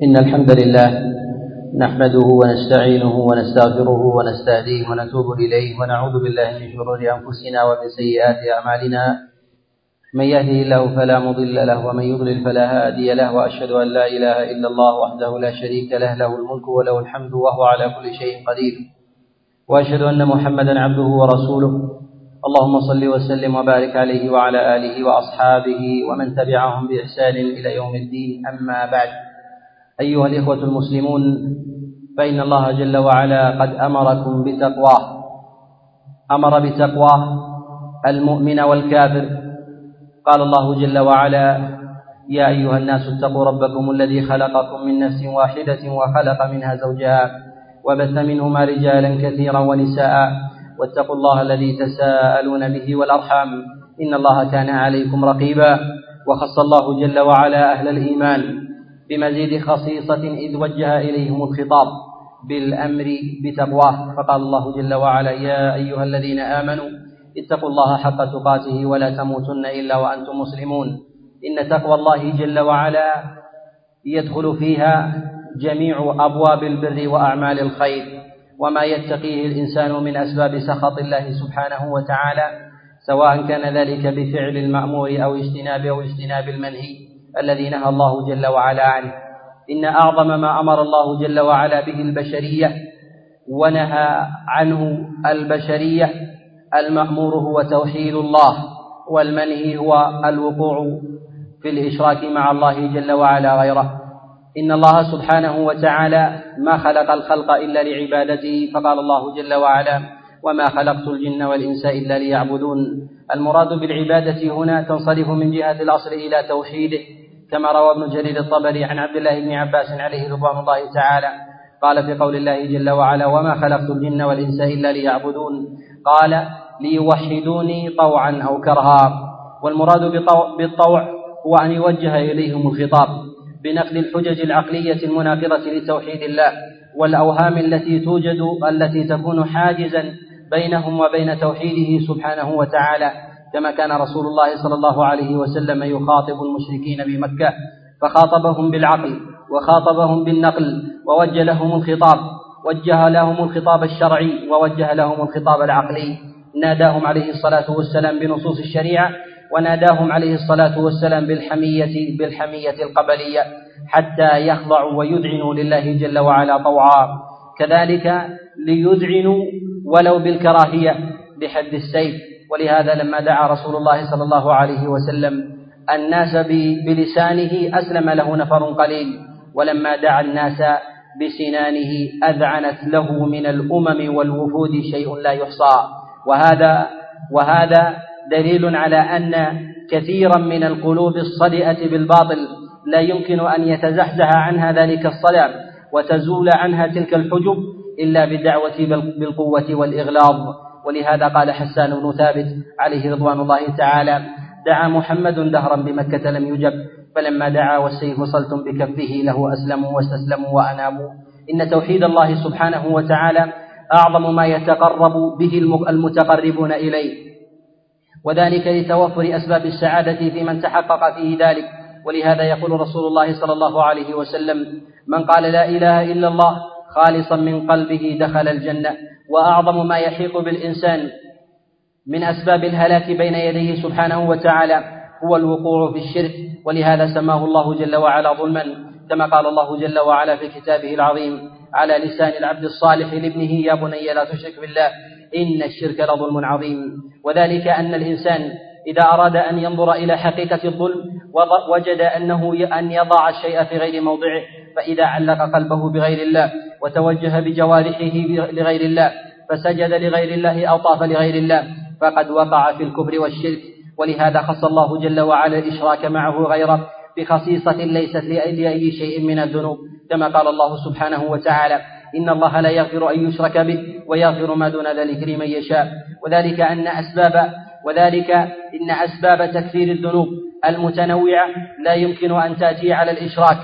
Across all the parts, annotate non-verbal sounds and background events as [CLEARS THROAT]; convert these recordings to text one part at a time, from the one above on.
إن الحمد لله نحمده ونستعينه ونستغفره ونستهديه ونتوب إليه ونعوذ بالله من شرور أنفسنا ومن سيئات أعمالنا. من يهده الله فلا مضل له ومن يضلل فلا هادي له وأشهد أن لا إله إلا الله وحده لا شريك له له الملك وله الحمد وهو على كل شيء قدير. وأشهد أن محمدا عبده ورسوله. اللهم صل وسلم وبارك عليه وعلى آله وأصحابه ومن تبعهم بإحسان إلى يوم الدين. أما بعد. أيها الإخوة المسلمون فإن الله جل وعلا قد أمركم بتقواه. أمر بتقواه المؤمن والكافر. قال الله جل وعلا يا أيها الناس اتقوا ربكم الذي خلقكم من نفس واحدة وخلق منها زوجها وبث منهما رجالا كثيرا ونساء. واتقوا الله الذي تساءلون به والأرحام. إن الله كان عليكم رقيبا. وخص الله جل وعلا أهل الإيمان. بمزيد خصيصة إذ وجه إليهم الخطاب بالأمر بتقواه. فقال الله جل وعلا يا أيها الذين آمنوا اتقوا الله حق تقاته ولا تموتن إلا وأنتم مسلمون. إن تقوى الله جل وعلا يدخل فيها جميع أبواب البر وأعمال الخير. وما يتقيه الإنسان من أسباب سخط الله سبحانه وتعالى سواء كان ذلك بفعل المأمور أو اجتناب أو اجتناب المنهي. الذي نهى الله جل وعلا عنه. إن أعظم ما أمر الله جل وعلا به البشرية ونهى عنه البشرية المأمور هو توحيد الله والمنهي هو الوقوع في الإشراك مع الله جل وعلا غيره. إن الله سبحانه وتعالى ما خلق الخلق إلا لعبادته فقال الله جل وعلا وما خلقت الجن والإنس إلا ليعبدون. المراد بالعبادة هنا تنصرف من جهة الأصل إلى توحيده كما روى ابن جرير الطبري عن عبد الله بن عباس عليه رضوان الله تعالى. قال في قول الله جل وعلا وما خلقت الجن والإنس إلا ليعبدون قال ليوحدوني طوعا أو كرها والمراد بالطوع هو أن يوجه إليهم الخطاب بنقل الحجج العقلية المناقضة لتوحيد الله والأوهام التي توجد التي تكون حاجزا بينهم وبين توحيده سبحانه وتعالى كما كان رسول الله صلى الله عليه وسلم يخاطب المشركين بمكة فخاطبهم بالعقل وخاطبهم بالنقل ووجه لهم الخطاب وجه لهم الخطاب الشرعي ووجه لهم الخطاب العقلي. ناداهم عليه الصلاة والسلام بنصوص الشريعة وناداهم عليه الصلاة والسلام بالحمية بالحمية القبلية حتى يخضعوا ويذعنوا لله جل وعلا طوعا. كذلك ليذعنوا ولو بالكراهية بحد السيف. ولهذا لما دعا رسول الله صلى الله عليه وسلم الناس بلسانه أسلم له نفر قليل. ولما دعا الناس بسنانه أذعنت له من الأمم والوفود شيء لا يحصى. وهذا وهذا دليل على أن كثيرا من القلوب الصدئة بالباطل لا يمكن أن يتزحزح عنها ذلك الصلاة وتزول عنها تلك الحجب إلا بالدعوة بالقوة والإغلاظ. ولهذا قال حسان بن ثابت عليه رضوان الله تعالى دعا محمد دهرا بمكة لم يجب فلما دعا والسيف صلتم بكفه له أسلموا واستسلموا وأنابوا إن توحيد الله سبحانه وتعالى أعظم ما يتقرب به المتقربون إليه. وذلك لتوفر أسباب السعادة في من تحقق فيه ذلك. ولهذا يقول رسول الله صلى الله عليه وسلم من قال لا إله إلا الله خالصا من قلبه دخل الجنة وأعظم ما يحيق بالإنسان من أسباب الهلاك بين يديه سبحانه وتعالى هو الوقوع في الشرك ولهذا سماه الله جل وعلا ظلما كما قال الله جل وعلا في كتابه العظيم على لسان العبد الصالح لابنه يا بني لا تشرك بالله إن الشرك لظلم عظيم. وذلك أن الإنسان إذا أراد أن ينظر إلى حقيقة الظلم وجد أنه أن يضع الشيء في غير موضعه فإذا علق قلبه بغير الله وتوجه بجوارحه لغير الله فسجد لغير الله أو طاف لغير الله فقد وقع في الكفر والشرك. ولهذا خص الله جل وعلا الإشراك معه غيره بخصيصة ليست لأي شيء من الذنوب كما قال الله سبحانه وتعالى إن الله لا يغفر أن يشرك به ويغفر ما دون ذلك لمن يشاء. وذلك أن أسباب وذلك إن أسباب تكفير الذنوب المتنوعة لا يمكن أن تأتي على الإشراك.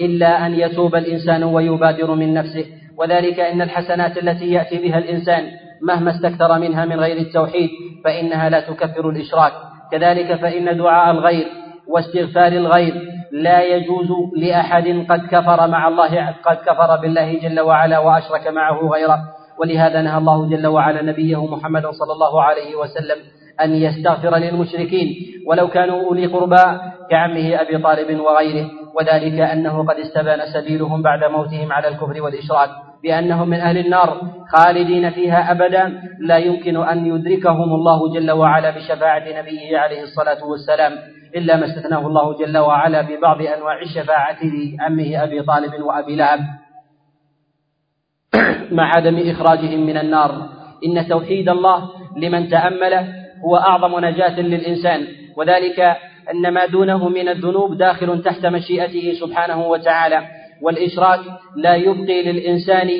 إلا أن يتوب الإنسان ويبادر من نفسه. وذلك إن الحسنات التي يأتي بها الإنسان مهما استكثر منها من غير التوحيد فإنها لا تكفر الإشراك. كذلك فإن دعاء الغير واستغفار الغير لا يجوز لأحد قد كفر مع الله قد كفر بالله جل وعلا وأشرك معه غيره. ولهذا نهى الله جل وعلا نبيه محمد صلى الله عليه وسلم أن يستغفر للمشركين ولو كانوا أولي قربى كعمه أبي طالب وغيره وذلك أنه قد استبان سبيلهم بعد موتهم على الكفر والإشراك بأنهم من أهل النار خالدين فيها أبدا. لا يمكن أن يدركهم الله جل وعلا بشفاعة نبيه عليه الصلاة والسلام إلا ما استثناه الله جل وعلا ببعض أنواع الشفاعة لعمه أبي طالب وأبي لهب. مع عدم إخراجهم من النار إن توحيد الله لمن تأمله هو أعظم نجاة للإنسان. وذلك أن ما دونه من الذنوب داخل تحت مشيئته سبحانه وتعالى. والإشراك لا يبقي للإنسان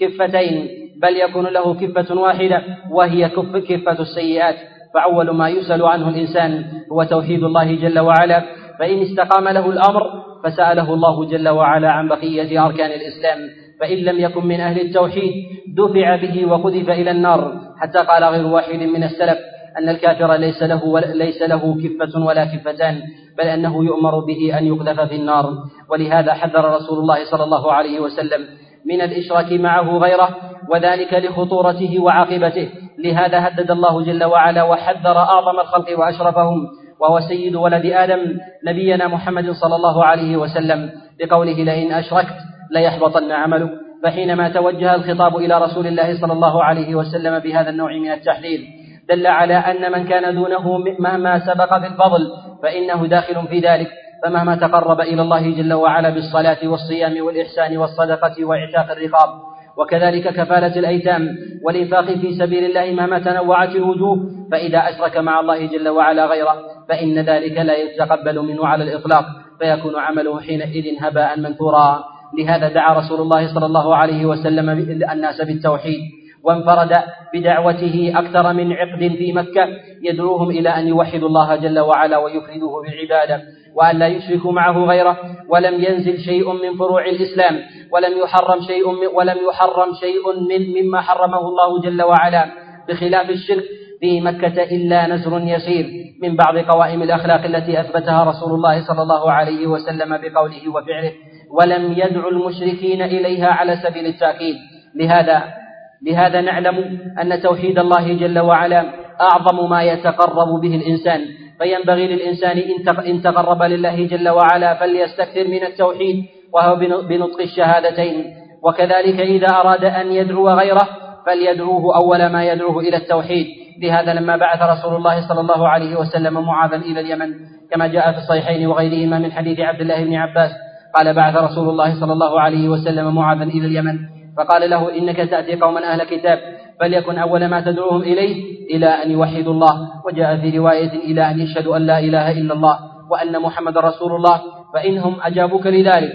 كفتين بل يكون له كفة واحدة وهي كفة السيئات. فأول ما يسأل عنه الإنسان هو توحيد الله جل وعلا. فإن استقام له الأمر فسأله الله جل وعلا عن بقية أركان الإسلام. فإن لم يكن من أهل التوحيد دفع به وقذف إلى النار. حتى قال غير واحد من السلف أن الكافر ليس له ليس له كفة ولا كفتان بل أنه يؤمر به أن يقذف في النار. ولهذا حذر رسول الله صلى الله عليه وسلم من الإشراك معه غيره وذلك لخطورته وعاقبته. لهذا هدد الله جل وعلا وحذر أعظم الخلق وأشرفهم وهو سيد ولد آدم نبينا محمد صلى الله عليه وسلم. بقوله لئن أشركت ليحبطن عملك فحينما توجه الخطاب إلى رسول الله صلى الله عليه وسلم بهذا النوع من التحذير دل على أن من كان دونه مهما سبق بالفضل فإنه داخل في ذلك. فمهما تقرب إلى الله جل وعلا بالصلاة والصيام والإحسان والصدقة وإعتاق الرقاب. وكذلك كفالة الأيتام والإنفاق في سبيل الله مهما تنوعت الوجوه فإذا أشرك مع الله جل وعلا غيره فإن ذلك لا يتقبل منه على الإطلاق. فيكون عمله حينئذ هباء منثورا. لهذا دعا رسول الله صلى الله عليه وسلم الناس بالتوحيد. وانفرد بدعوته أكثر من عقد في مكة يدعوهم إلى أن يوحدوا الله جل وعلا ويفردوه بالعبادة وأن لا يشركوا معه غيره. ولم ينزل شيء من فروع الإسلام ولم يحرم شيء من ولم يحرم شيء من مما حرمه الله جل وعلا بخلاف الشرك. في مكة إلا نزر يسير من بعض قوائم الأخلاق التي أثبتها رسول الله صلى الله عليه وسلم بقوله وفعله. ولم يدعو المشركين إليها على سبيل التأكيد. لهذا لهذا نعلم أن توحيد الله جل وعلا أعظم ما يتقرب به الإنسان فينبغي للإنسان إن تقرب لله جل وعلا فليستكثر من التوحيد وهو بنطق الشهادتين. وكذلك إذا أراد أن يدعو غيره فليدعوه أول ما يدعوه إلى التوحيد. لهذا لما بعث رسول الله صلى الله عليه وسلم معاذا إلى اليمن كما جاء في الصحيحين وغيرهما من حديث عبد الله بن عباس قال بعث رسول الله صلى الله عليه وسلم معاذا إلى اليمن فقال له إنك تأتي قوما أهل كتاب فليكن أول ما تدعوهم إليه إلى أن يوحدوا الله. وجاء في رواية إلى أن يشهدوا أن لا إله إلا الله وأن محمد رسول الله فإنهم أجابوك لذلك.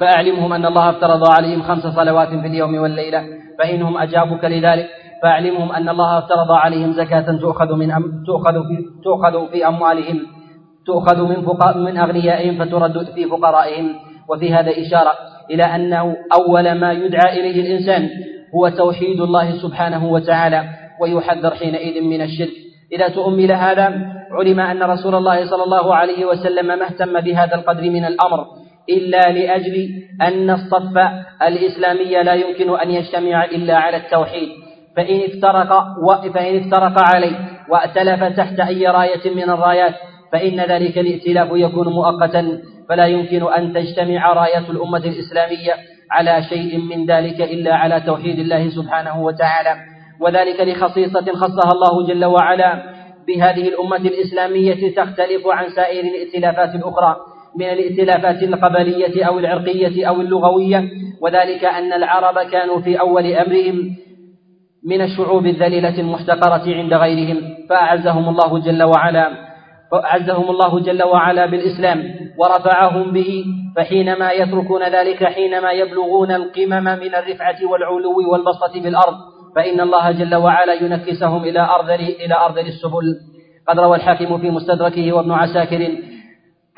فأعلمهم أن الله افترض عليهم خمس صلوات في اليوم والليلة فإنهم أجابوك لذلك. فأعلمهم أن الله افترض عليهم زكاة تؤخذ من أم تؤخذ في تؤخذ في أموالهم تؤخذ من من أغنيائهم فترد في فقرائهم. وفي هذا إشارة إلى أنه أول ما يدعى إليه الإنسان هو توحيد الله سبحانه وتعالى ويحذر حينئذ من الشرك. إذا تؤمل هذا علم أن رسول الله صلى الله عليه وسلم ما اهتم بهذا القدر من الأمر إلا لأجل أن الصف الإسلامي لا يمكن أن يجتمع إلا على التوحيد. فإن افترق فإن افترق عليه وأتلف تحت أي راية من الرايات فإن ذلك الائتلاف يكون مؤقتا. فلا يمكن أن تجتمع راية الأمة الإسلامية على شيء من ذلك إلا على توحيد الله سبحانه وتعالى. وذلك لخصيصة خصها الله جل وعلا بهذه الأمة الإسلامية تختلف عن سائر الائتلافات الأخرى من الائتلافات القبلية أو العرقية أو اللغوية وذلك أن العرب كانوا في أول أمرهم من الشعوب الذليلة المحتقرة عند غيرهم فأعزهم الله جل وعلا. فأعزهم الله جل وعلا بالإسلام ورفعهم به فحينما يتركون ذلك حينما يبلغون القمم من الرفعة والعلو والبسطة بالأرض فإن الله جل وعلا ينكسهم إلى أرذل إلى أرذل السبل. قد روى الحاكم في مستدركه وابن عساكر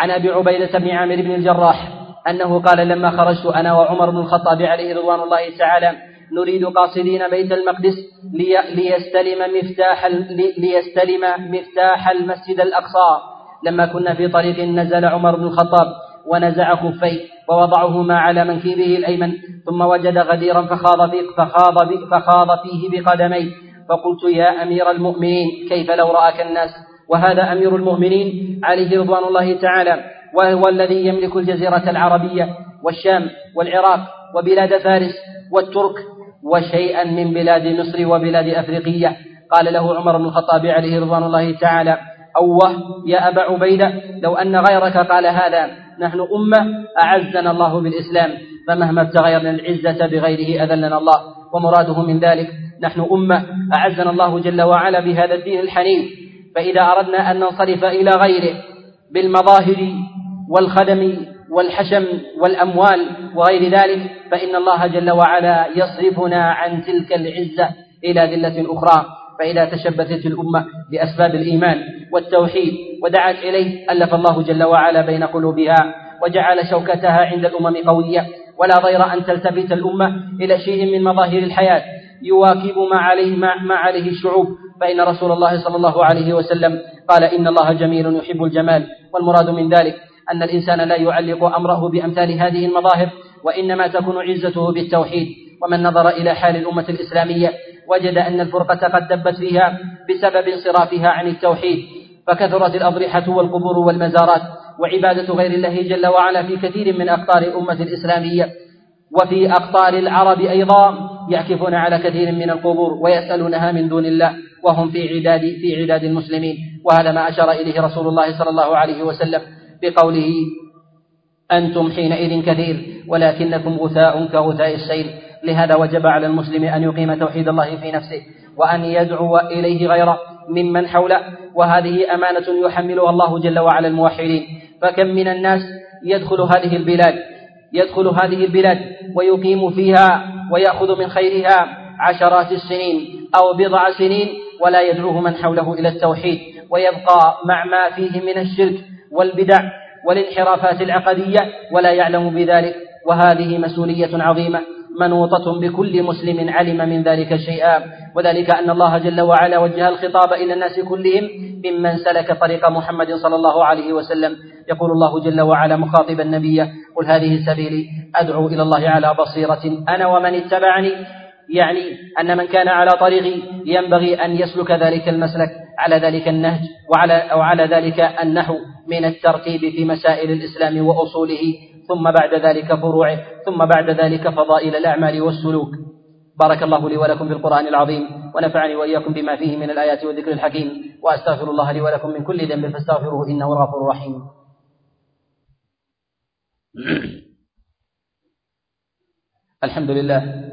عن أبي عبيدة بن عامر بن الجراح أنه قال لما خرجت أنا وعمر بن الخطاب عليه رضوان الله تعالى نريد قاصدين بيت المقدس ليستلم مفتاح ليستلم مفتاح المسجد الأقصى. لما كنا في طريق نزل عمر بن الخطاب ونزع خفيه ووضعهما على منكبه الأيمن ثم وجد غديرا فخاض فيه, فخاض فخاض فيه بقدميه. فقلت يا أمير المؤمنين كيف لو رآك الناس؟ وهذا أمير المؤمنين عليه رضوان الله تعالى وهو الذي يملك الجزيرة العربية والشام والعراق وبلاد فارس والترك وشيئا من بلاد مصر وبلاد أفريقية. قال له عمر بن الخطاب عليه رضوان الله تعالى أوه يا أبا عبيدة لو أن غيرك قال هذا نحن أمة أعزنا الله بالإسلام فمهما ابتغينا العزة بغيره أذلنا الله ومراده من ذلك نحن أمة أعزنا الله جل وعلا بهذا الدين الحنيف فإذا أردنا أن ننصرف إلى غيره بالمظاهر والخدم والحشم والأموال وغير ذلك فإن الله جل وعلا يصرفنا عن تلك العزة إلى ذلة أخرى فإذا تشبثت الأمة بأسباب الإيمان والتوحيد ودعت إليه ألف الله جل وعلا بين قلوبها وجعل شوكتها عند الأمم قوية ولا ضير أن تلتفت الأمة إلى شيء من مظاهر الحياة. يواكب ما عليه ما عليه الشعوب. فإن رسول الله صلى الله عليه وسلم قال إن الله جميل يحب الجمال والمراد من ذلك أن الإنسان لا يعلق أمره بأمثال هذه المظاهر وإنما تكون عزته بالتوحيد. ومن نظر إلى حال الأمة الإسلامية وجد أن الفرقة قد دبت فيها بسبب انصرافها عن التوحيد فكثرت الأضرحة والقبور والمزارات وعبادة غير الله جل وعلا في كثير من أقطار الأمة الإسلامية. وفي أقطار العرب أيضا يعكفون على كثير من القبور ويسألونها من دون الله وهم في عداد في عداد المسلمين. وهذا ما أشار إليه رسول الله صلى الله عليه وسلم. بقوله أنتم حينئذ كثير ولكنكم غثاء كغثاء السيل. لهذا وجب على المسلم أن يقيم توحيد الله في نفسه وأن يدعو إليه غيره ممن حوله وهذه أمانة يحملها الله جل وعلا الموحدين. فكم من الناس يدخل هذه البلاد يدخل هذه البلاد ويقيم فيها ويأخذ من خيرها عشرات السنين أو بضع سنين ولا يدعوه من حوله إلى التوحيد ويبقى مع ما فيه من الشرك والبدع والانحرافات العقدية ولا يعلم بذلك وهذه مسؤولية عظيمة منوطة بكل مسلم علم من ذلك شيئا. وذلك أن الله جل وعلا وجه الخطاب إلى الناس كلهم ممن سلك طريق محمد صلى الله عليه وسلم. يقول الله جل وعلا مخاطبا النبي قل هذه سبيلي أدعو إلى الله على بصيرة أنا ومن اتبعني. يعني أن من كان على طريقي ينبغي أن يسلك ذلك المسلك. على ذلك النهج وعلى أو على ذلك النحو من الترتيب في مسائل الإسلام وأصوله ثم بعد ذلك فروعه ثم بعد ذلك فضائل الأعمال والسلوك. بارك الله لي ولكم في القرآن العظيم ونفعني وإياكم بما فيه من الآيات والذكر الحكيم وأستغفر الله لي ولكم من كل ذنب فاستغفروه إنه الغفور الرحيم. [CLEARS THROAT] الحمد لله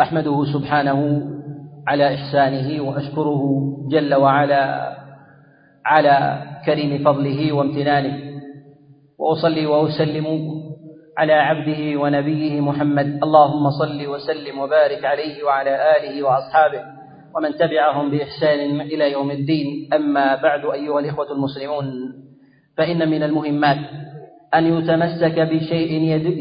أحمده سبحانه على إحسانه وأشكره جل وعلا على كريم فضله وامتنانه. وأصلي وأسلم على عبده ونبيه محمد. اللهم صل وسلم وبارك عليه وعلى آله وأصحابه ومن تبعهم بإحسان إلى يوم الدين. أما بعد أيها الإخوة المسلمون فإن من المهمات أن يتمسك بشيء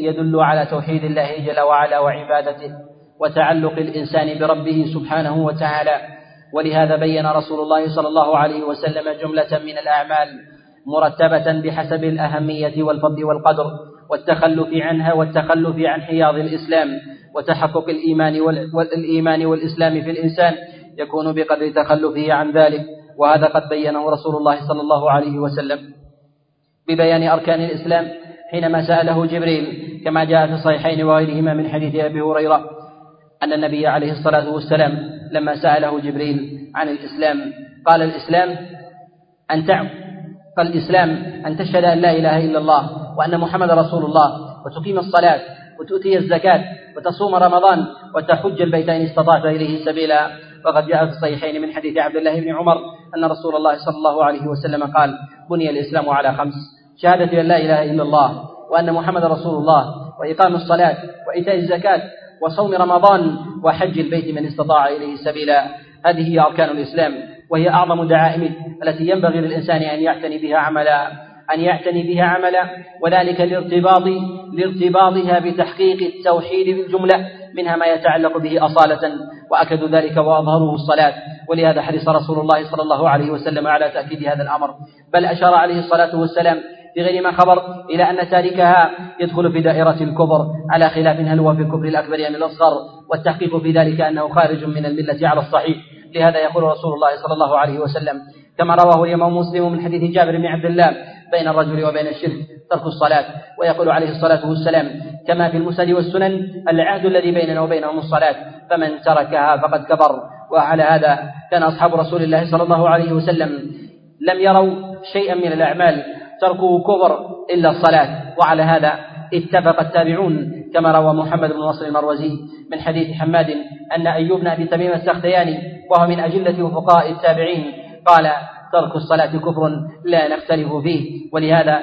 يدل على توحيد الله جل وعلا وعبادته. وتعلق الإنسان بربه سبحانه وتعالى. ولهذا بين رسول الله صلى الله عليه وسلم جملة من الأعمال مرتبة بحسب الأهمية والفضل والقدر والتخلف عنها والتخلف عن حياض الإسلام وتحقق الإيمان والإيمان والإسلام في الإنسان يكون بقدر تخلفه عن ذلك. وهذا قد بينه رسول الله صلى الله عليه وسلم. ببيان أركان الإسلام حينما سأله جبريل كما جاء في الصحيحين وغيرهما من حديث أبي هريرة أن النبي عليه الصلاة والسلام لما سأله جبريل عن الإسلام قال الإسلام أن تعبد فالإسلام أن تشهد أن لا إله إلا الله وأن محمد رسول الله وتقيم الصلاة وتؤتي الزكاة وتصوم رمضان وتحج البيت إن استطعت إليه سبيلا. وقد جاء في الصحيحين من حديث عبد الله بن عمر أن رسول الله صلى الله عليه وسلم قال بني الإسلام على خمس شهادة أن لا إله إلا الله وأن محمد رسول الله وإقام الصلاة وإيتاء الزكاة وصوم رمضان وحج البيت من استطاع إليه سبيلا. هذه هي أركان الإسلام وهي أعظم دعائم التي ينبغي للإنسان أن يعتني بها عملا أن يعتني بها عملا وذلك لارتباط لارتباطها بتحقيق التوحيد بالجملة منها ما يتعلق به أصالة وأكد ذلك وأظهره الصلاة. ولهذا حرص رسول الله صلى الله عليه وسلم على تأكيد هذا الأمر. بل أشار عليه الصلاة والسلام في غير ما خبر إلى أن تاركها يدخل في دائرة الكفر على خلاف هل هو في الكفر الأكبر أم الأصغر والتحقيق في ذلك أنه خارج من الملة على الصحيح. لهذا يقول رسول الله صلى الله عليه وسلم كما رواه الإمام مسلم من حديث جابر بن عبد الله بين الرجل وبين الشرك ترك الصلاة. ويقول عليه الصلاة والسلام كما في المسند والسنن العهد الذي بيننا وبينهم الصلاة فمن تركها فقد كفر. وعلى هذا كان أصحاب رسول الله صلى الله عليه وسلم لم يروا شيئا من الأعمال. تركه كفر إلا الصلاة. وعلى هذا اتفق التابعون كما روى محمد بن نصر المروزي من حديث حماد أن أيوب بن أبي تميم السختياني وهو من أجلة وفقاء التابعين قال ترك الصلاة كفر لا نختلف فيه. ولهذا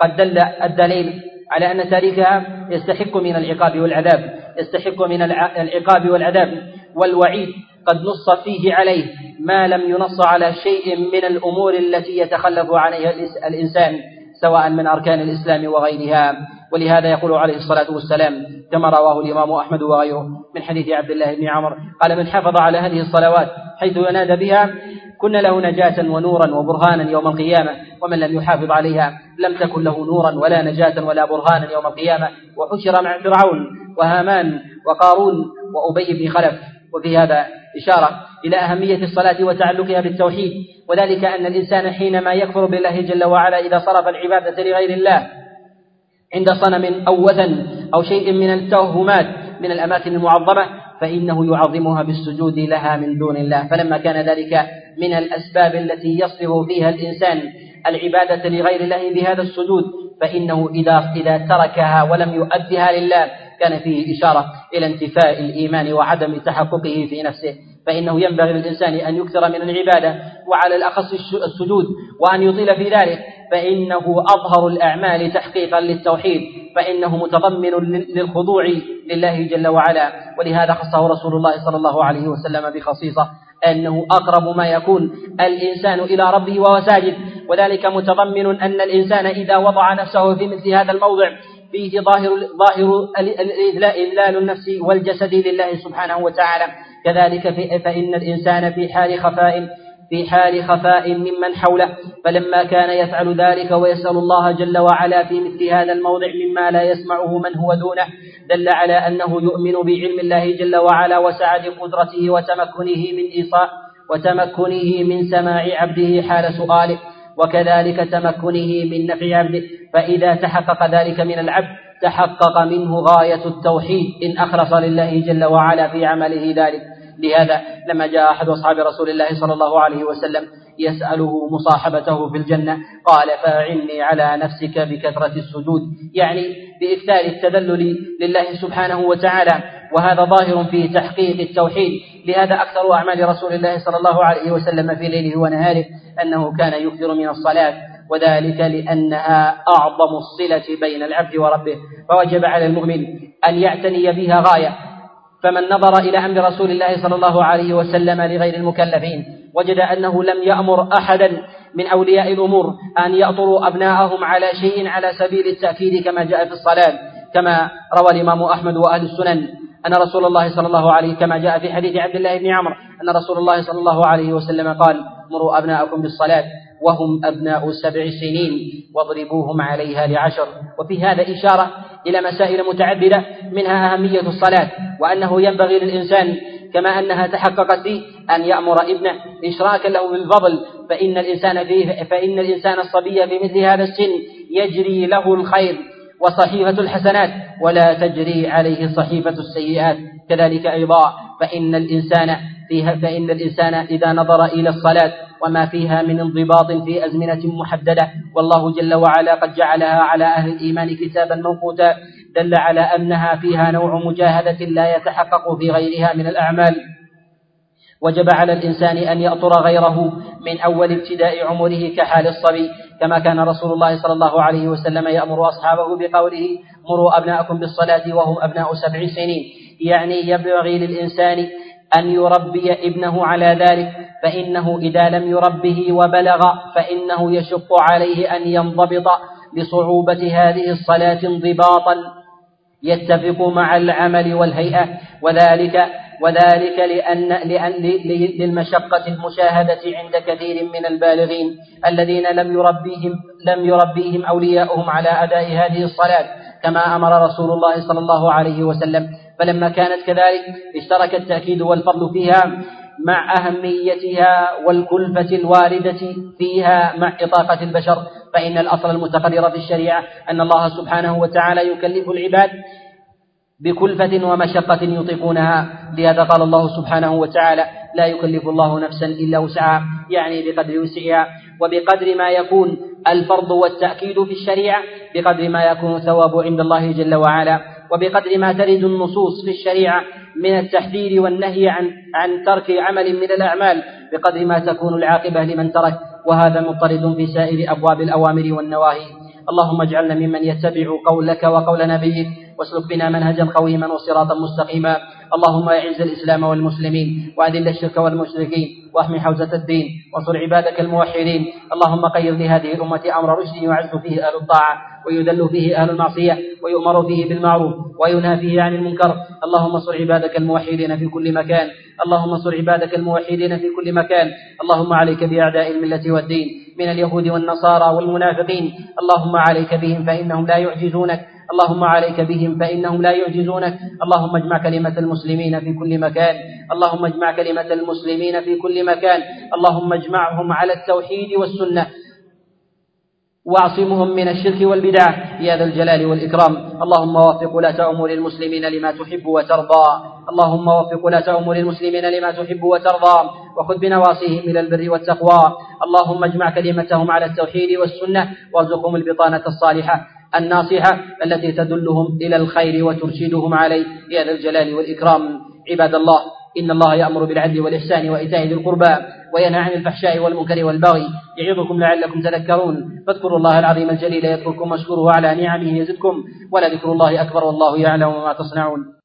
قد دل الدليل على أن تاركها يستحق من العقاب والعذاب يستحق من العقاب والعذاب والوعيد قد نص فيه عليه. ما لم ينص على شيء من الأمور التي يتخلف عليها الإنسان سواء من أركان الإسلام وغيرها. ولهذا يقول عليه الصلاة والسلام كما رواه الإمام أحمد وغيره من حديث عبد الله بن عمر قال من حافظ على هذه الصلوات حيث ينادى بها كن له نجاة ونورا وبرهانا يوم القيامة ومن لم يحافظ عليها لم تكن له نورا ولا نجاة ولا برهانا يوم القيامة. وحشر مع فرعون وهامان وقارون وأبي بن خلف. وفي هذا إشارة إلى أهمية الصلاة وتعلقها بالتوحيد وذلك أن الإنسان حينما يكفر بالله جل وعلا إذا صرف العبادة لغير الله عند صنم أو وثن أو شيء من التوهمات من الأماكن المعظمة فإنه يعظمها بالسجود لها من دون الله. فلما كان ذلك من الأسباب التي يصرف فيها الإنسان العبادة لغير الله بهذا السجود فإنه إذا إذا تركها ولم يؤدها لله كان فيه إشارة إلى انتفاء الإيمان وعدم تحققه في نفسه. فإنه ينبغي للإنسان أن يكثر من العبادة وعلى الأخص السجود وأن يطيل في ذلك. فإنه أظهر الأعمال تحقيقا للتوحيد فإنه متضمن للخضوع لله جل وعلا. ولهذا خصه رسول الله صلى الله عليه وسلم بخصيصة أنه أقرب ما يكون الإنسان إلى ربه وهو ساجد. وذلك متضمن أن الإنسان إذا وضع نفسه في مثل هذا الموضع فيه ظاهر ظاهر إذلال النفس والجسد لله سبحانه وتعالى. كذلك فإن الإنسان في حال خفاء في حال خفاء ممن حوله فلما كان يفعل ذلك ويسأل الله جل وعلا في مثل هذا الموضع مما لا يسمعه من هو دونه دل على أنه يؤمن بعلم الله جل وعلا وسعة قدرته وتمكنه من إيصاء وتمكنه من سماع عبده حال سؤاله وكذلك تمكنه من نفع عبده. فإذا تحقق ذلك من العبد تحقق منه غاية التوحيد إن أخلص لله جل وعلا في عمله ذلك. لهذا لما جاء أحد أصحاب رسول الله صلى الله عليه وسلم يسأله مصاحبته في الجنة قال فأعني على نفسك بكثرة السجود. يعني بإكثار التذلل لله سبحانه وتعالى وهذا ظاهر في تحقيق التوحيد. لهذا أكثر أعمال رسول الله صلى الله عليه وسلم في ليله ونهاره أنه كان يكثر من الصلاة وذلك لأنها أعظم الصلة بين العبد وربه. فوجب على المؤمن أن يعتني بها غاية فمن نظر إلى أمر رسول الله صلى الله عليه وسلم لغير المكلفين وجد أنه لم يأمر أحدا من أولياء الأمور أن يأطروا أبناءهم على شيء على سبيل التأكيد كما جاء في الصلاة كما روى الإمام أحمد وأهل السنن أن رسول الله صلى الله عليه كما جاء في حديث عبد الله بن عمرو أن رسول الله صلى الله عليه وسلم قال مروا أبناءكم بالصلاة وهم أبناء سبع سنين واضربوهم عليها لعشر. وفي هذا إشارة إلى مسائل متعددة منها أهمية الصلاة وأنه ينبغي للإنسان كما أنها تحققت فيه أن يأمر ابنه إشراكا له بالفضل فإن الإنسان فيه فإن الإنسان الصبي في مثل هذا السن يجري له الخير وصحيفة الحسنات ولا تجري عليه صحيفة السيئات. كذلك أيضا فإن الإنسان فيها فإن الإنسان إذا نظر إلى الصلاة وما فيها من انضباط في أزمنة محددة. والله جل وعلا قد جعلها على أهل الإيمان كتابا موقوتا. دل على أنها فيها نوع مجاهدة لا يتحقق في غيرها من الأعمال. وجب على الإنسان أن يأطر غيره من أول ابتداء عمره كحال الصبي. كما كان رسول الله صلى الله عليه وسلم يأمر أصحابه بقوله مروا أبناءكم بالصلاة وهم أبناء سبع سنين. يعني ينبغي للإنسان أن يربي ابنه على ذلك فإنه إذا لم يربه وبلغ فإنه يشق عليه أن ينضبط لصعوبة هذه الصلاة انضباطا. يتفق مع العمل والهيئة وذلك وذلك لأن, لأن للمشقة المشاهدة عند كثير من البالغين الذين لم يربيهم لم يربيهم أولياؤهم على أداء هذه الصلاة كما أمر رسول الله صلى الله عليه وسلم. فلما كانت كذلك اشترك التأكيد والفضل فيها مع أهميتها والكلفة الواردة فيها مع إطاقة البشر فإن الأصل المتقرر في الشريعة أن الله سبحانه وتعالى يكلف العباد بكلفة ومشقة يطيقونها لهذا قال الله سبحانه وتعالى لا يكلف الله نفسا إلا وسعها يعني بقدر وسعها. وبقدر ما يكون الفرض والتأكيد في الشريعة بقدر ما يكون ثواب عند الله جل وعلا. وبقدر ما ترد النصوص في الشريعة من التحذير والنهي عن عن ترك عمل من الأعمال بقدر ما تكون العاقبة لمن ترك وهذا مضطرد في سائر أبواب الأوامر والنواهي. اللهم اجعلنا ممن يتبع قولك وقول نبيك واسلك بنا منهجا قويما وصراطا مستقيما. اللهم أعز الإسلام والمسلمين وأذل الشرك والمشركين وأحمي حوزة الدين وانصر عبادك الموحدين. اللهم قير لهذه الأمة أمر رشد يعز فيه أهل الطاعة. ويذل فيه أهل المعصية ويؤمر فيه بالمعروف وينهى فيه عن المنكر. اللهم انصر عبادك الموحدين في كل مكان. اللهم انصر عبادك الموحدين في كل مكان. اللهم عليك بأعداء الملة والدين من اليهود والنصارى والمنافقين. اللهم عليك بهم فإنهم لا يعجزونك. اللهم عليك بهم فإنهم لا يعجزونك. اللهم اجمع كلمة المسلمين في كل مكان. اللهم اجمع كلمة المسلمين في كل مكان. اللهم اجمعهم على التوحيد والسنة. واعصمهم من الشرك والبدع. يا ذا الجلال والإكرام. اللهم وفق ولاة أمور المسلمين لما تحب وترضى. اللهم وفق ولاة أمور المسلمين لما تحب وترضى. وخذ بنواصيهم إلى البر والتقوى. اللهم اجمع كلمتهم على التوحيد والسنة. وارزقهم البطانة الصالحة الناصحة التي تدلهم إلى الخير وترشدهم عليه. يا ذا الجلال والإكرام. عباد الله إن الله يأمر بالعدل والإحسان وإيتاء ذي القربى وينهى عن الفحشاء والمنكر والبغي. يعظكم لعلكم تذكرون. فاذكروا الله العظيم الجليل يذكركم واشكروه على نعمه يزدكم ولذكر الله أكبر والله يعلم ما تصنعون